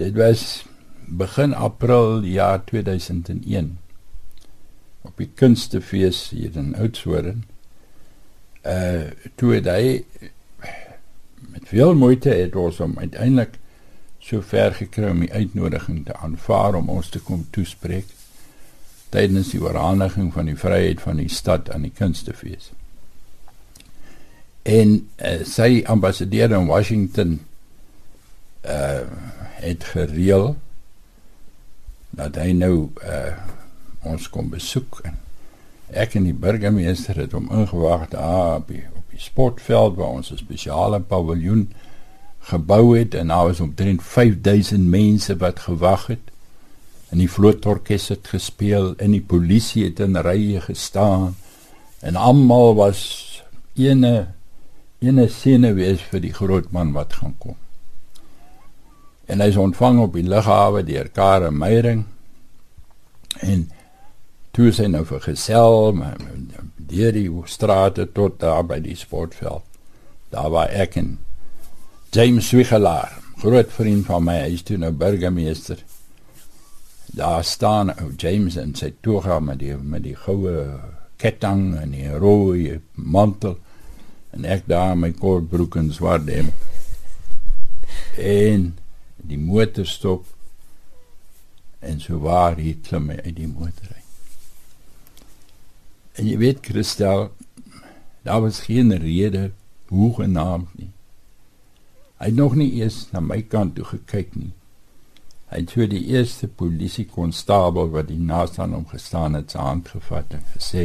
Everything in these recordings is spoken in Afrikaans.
Dit was begin April jaar 2001 op die kunstefees hier in Oudtshoorn. Uh toe het hy met veel moeite het ons om uiteindelik so ver gekry om die uitnodiging te aanvaar om ons te kom toespreek tydens die oorhandiging van die vryheid van die stad aan die kunstefees. En uh, sy ambassadeur in Washington uh het gereël dat hy nou uh ons kom besoek en ek en die burgemeester het hom ingewag daar op die, op die sportveld waar ons 'n spesiale paviljoen gebou het en daar was omtrent 5000 mense wat gewag het. En die vlootorkes het gespeel en die polisie het in rye gestaan en almal was ene ene sinne wees vir die groot man wat gaan kom en hy is ontvang op die lughawe deur Kare Meyering en toe is hy nou vergesel deur die strate tot daar by die sportveld. Daar was ek en James Wichelaar, groot vriend van my, hy is toe nou burgemeester. Daar staan ou James en sy toga met die met die goue ketting en die rooi mantel en ek daar my kortbroek en swart hemp. En die motor stop en so waar hy klim uit die motor uit. En jy weet Christel, daar was geen rede hoe genaamd nie. Hy het nog nie eens na my kant toe gekyk nie. Hy het vir die eerste polisie konstabel wat die naaste aan hom gestaan het, sy hand gevat en gesê: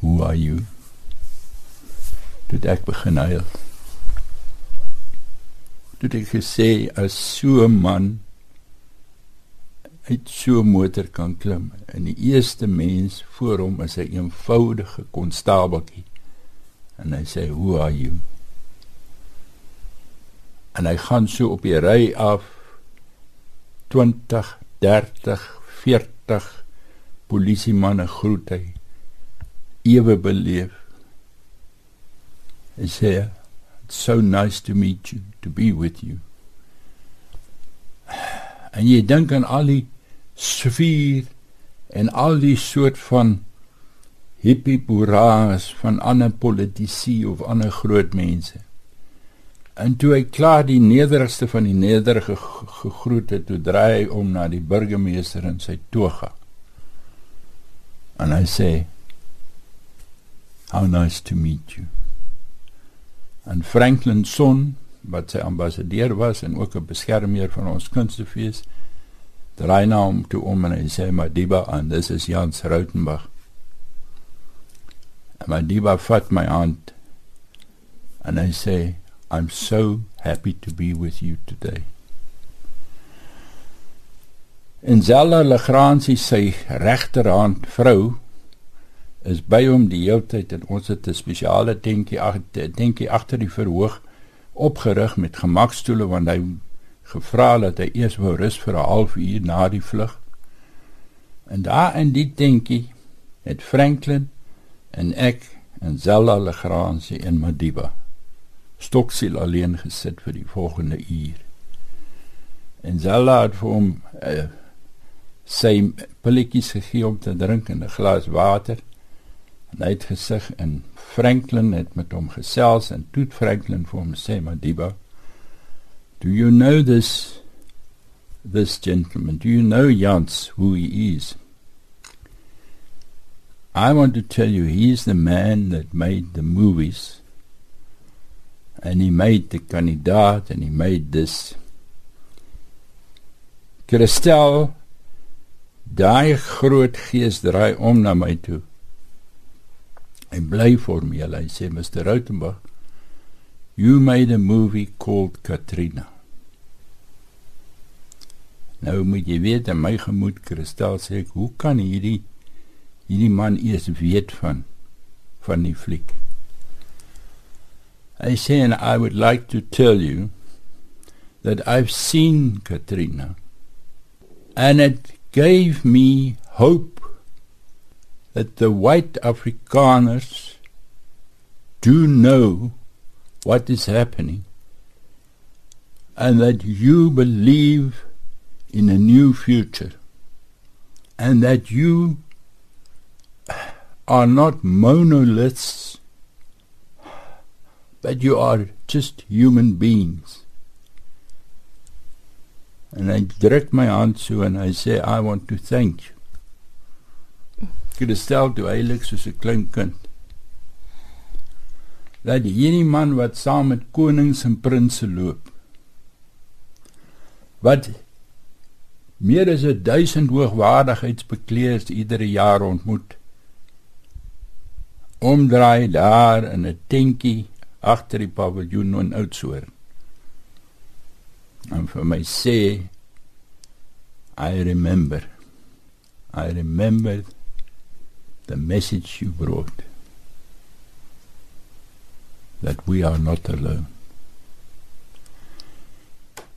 "Who are you?" Dit ek begin huil. Dit ek gesê as so 'n man uit so 'n motor kan klim en die eerste mens voor hom is 'n eenvoudige konstabeltjie en hy sê who are you? En hy gaan so op die ry af 20 30 40 polisiemanne groet hy ewe beleef. Hy sê so nice to meet you to be with you en jy dink aan al die sfeer en al die soort van hippie boeraas van ander politici of ander groot mense. En toe hy klaar die nederigste van die nederige gegroet het, toe draai hy om na die burgemeester in sy toga. En hy sê: "How nice to meet you." En Franklin Son, wat sy ambassadeur was en ook 'n beskermer van ons kunstefees, draai na hom toe om en hy sê Madiba en dis is Jans Rautenbach. En Madiba vat my hand en hy sê I'm so happy to be with you today. En Zella Legrandsie sy regterhand vrou is by hom die hele tyd en ons het 'n spesiale tentjie agter tentjie agter die verhoog opgerig met gemakstoele want hy gevra dat hy eers wou rus vir 'n halfuur na die vlug. En daar in die tentjie het Franklin en ek en Zella Legrandsie en Madiba stoksiel alleen gesit vir die volgende uur. En Zella het vir hom uh, sy pilletjies gegee om te drink en 'n glas water. Hy het gesig en Franklin het met hom gesels en toe Franklin vir hom sê Madiba Do you know this this gentleman? Do you know Jans who he is? I want to tell you he's the man that made the movies. And he made the kandidaat and he made this. Christel daai groot gees draai om na my toe. Hy bly formeel. Hy sê Mr. Rautenbach You made a movie called Katrina. Nou moet jy weet in my gemoed Kristal sê ek, hoe kan hierdie hierdie man eers weet van van die fliek? I say and I would like to tell you that I've seen Katrina and it gave me hope that the white Afrikaners do know what is happening. and that you believe in a new future and that you are not monoliths but you are just human beings and I druk my hand so and I say I want to thank you Kristel toe heilig soos 'n klein kind. Dat hierdie man wat saam met konings en prinses loop. Wat meer as 1000 hoogwaardigheidsbekleers iedere jaar ontmoet. Omdraai daar in 'n tentjie agter die paviljoen in Oudtshoorn. En vir my sê I remember. I remember the message you brought that we are not alone.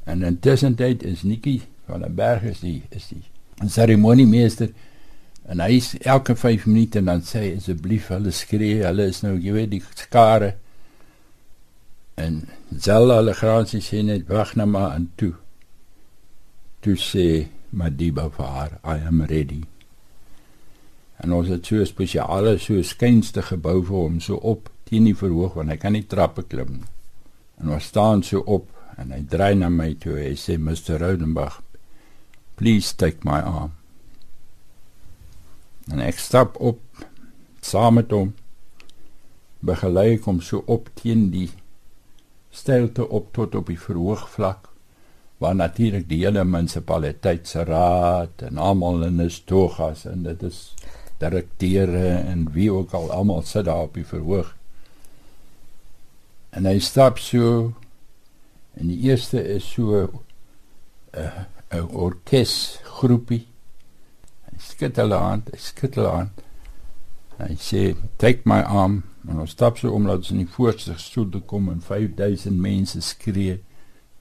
En intussen tyd is Nikki van der Berg is die is die seremoniemeester en hy is elke 5 minute dan sê hy asseblief hulle skree hulle is nou jy weet die skare. En Zella hulle grasie sê net wag nou maar aan toe. Toe sê Madiba vir haar I am ready en ons het so 'n spesiale so skynste gebou vir hom so op teen die verhoog want hy kan nie trappe klim nie. En ons staan so op en hy draai na my toe en hy sê Mr. Rodenbach please take my arm. En ek stap op saam met hom begelei kom so op teen die steilte op tot op die verhoogvlak waar natuurlik die hele munisipaliteit se raad en almal in is togas en dit is direkteure en wie ook al almal sit daar op die verhoog. En hy stap so en die eerste is so 'n uh, 'n orkes groepie. Hy skud hulle aan, hy skud hulle aan. Hy sê, "Take my arm." En ons stap so om ons in die voorste stoel te kom en 5000 mense skree.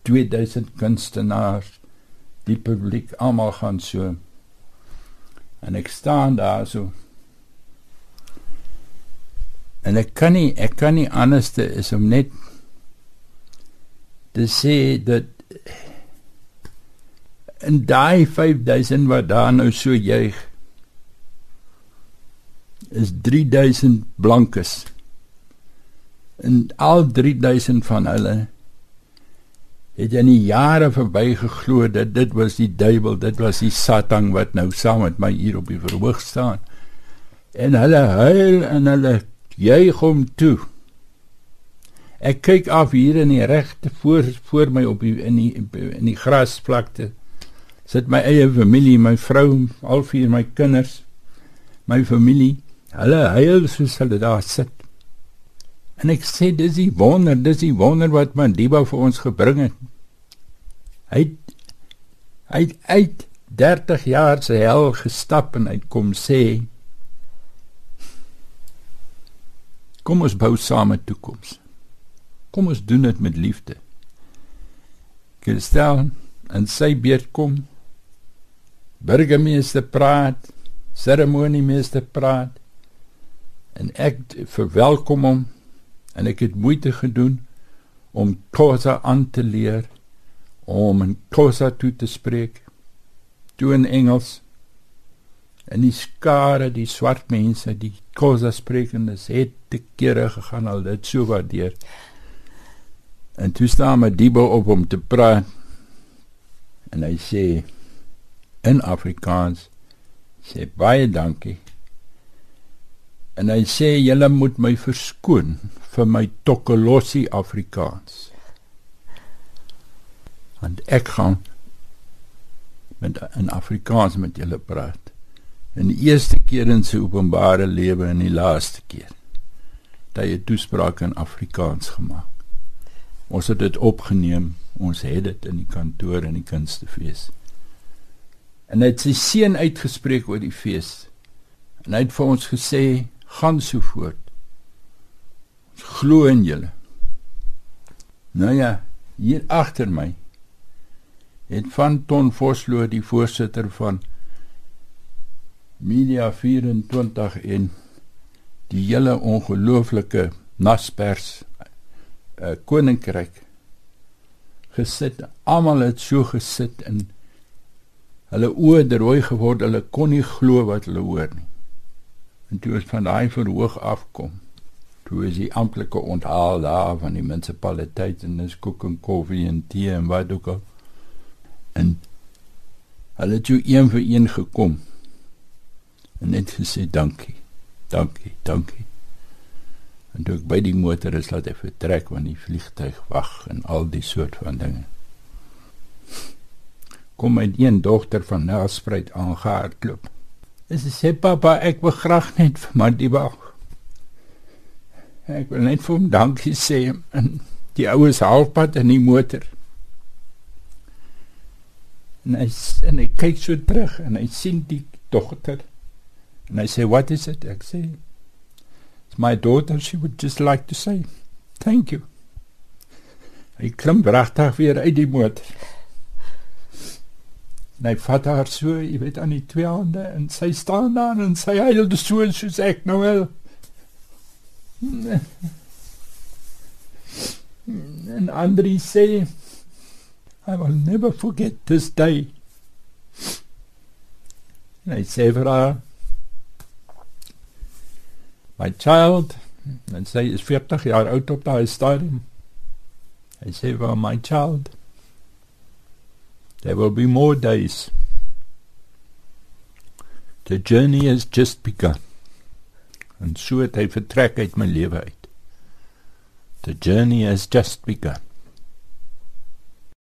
2000 kunstenaars, die publiek almal gaan so En ek staan daar so. En ek kan nie ek kan nie anderste is om net te sê dat en daai 5000 wat daar nou so juig is 3000 blankes. En al 3000 van hulle het in die jare verbygeglo dat dit was die duiwel, dit was die Satan wat nou saam met my hier op die verhoog staan. En hulle huil en hulle juig hom toe. Ek kyk af hier in die regte voor voor my op die in die in die grasvlakte. Sit my eie familie, my vrou, al vier my kinders, my familie. Hulle huil soos hulle daar sit. En ek sê dis die wonder, dis die wonder wat Mandiba vir ons gebring het. Hy hy uit 30 jaar se hel gestap en hy kom sê Kom ons bou saam 'n toekoms. Kom ons doen dit met liefde. Kristel en sy beurt kom. Burgemeester praat, seremoniemeester praat en ek verwelkom hom en ek het moeite gedoen om Khoza aan te leer om in Khoza toe te spreek. Toe in Engels. En die skare die swart mense die Khoza sprekendes het te kere gegaan al dit so waardeer. En toe staan Madibo op om te praat. En hy sê in Afrikaans sê baie dankie. En hy sê julle moet my verskoon vir my tokkolosi Afrikaans. Want ek gaan met in Afrikaans met julle praat. In die eerste keer in sy openbare lewe en die laaste keer dat hy 'n toespraak in Afrikaans gemaak. Ons het dit opgeneem, ons het dit in die kantoor in die kunstefees. En hy het sy seën uitgespreek oor die fees. En hy het vir ons gesê gaan so voort. Ons glo in julle. Nou ja, hier agter my het van Ton Vosloo die voorsitter van Media 24 en die hele ongelooflike Naspers uh, koninkryk gesit. Almal het so gesit en hulle oë rooi geword. Hulle kon nie glo wat hulle hoor nie. En toe ons van daai verhoog afkom, toe is die amptelike onthaal daar van die munisipaliteit en dis koek en koffie en tee en wat ook al. En hulle het jou een vir een gekom en net gesê dankie. Dankie, dankie. En toe ek by die motor is laat ek vertrek want die vliegtyg wag en al die soort van dinge. Kom my een dogter van Nelspruit aangehardloop. En sy sê pappa, ek wil graag net vir Madiba. Ek wil net vir hom dankie sê en die oues halfpad in die motor. En hy en hy kyk so terug en hy sien die dogter. En hy sê, "What is it?" Ek sê, "It's my daughter. She would just like to say thank you." Hy klim regtig weer uit die motor. En hy vat haar so, jy weet, aan die twee hande en sy staan daar en sy huil so soos ek nou wel. En Andri sê, I will never forget this day. En hy sê vir haar, my child, en sy is 40 jaar oud op daai stadium. Hy sê vir my child, There will be more days. The journey has just begun. En so het hy vertrek uit my lewe uit. The journey has just begun.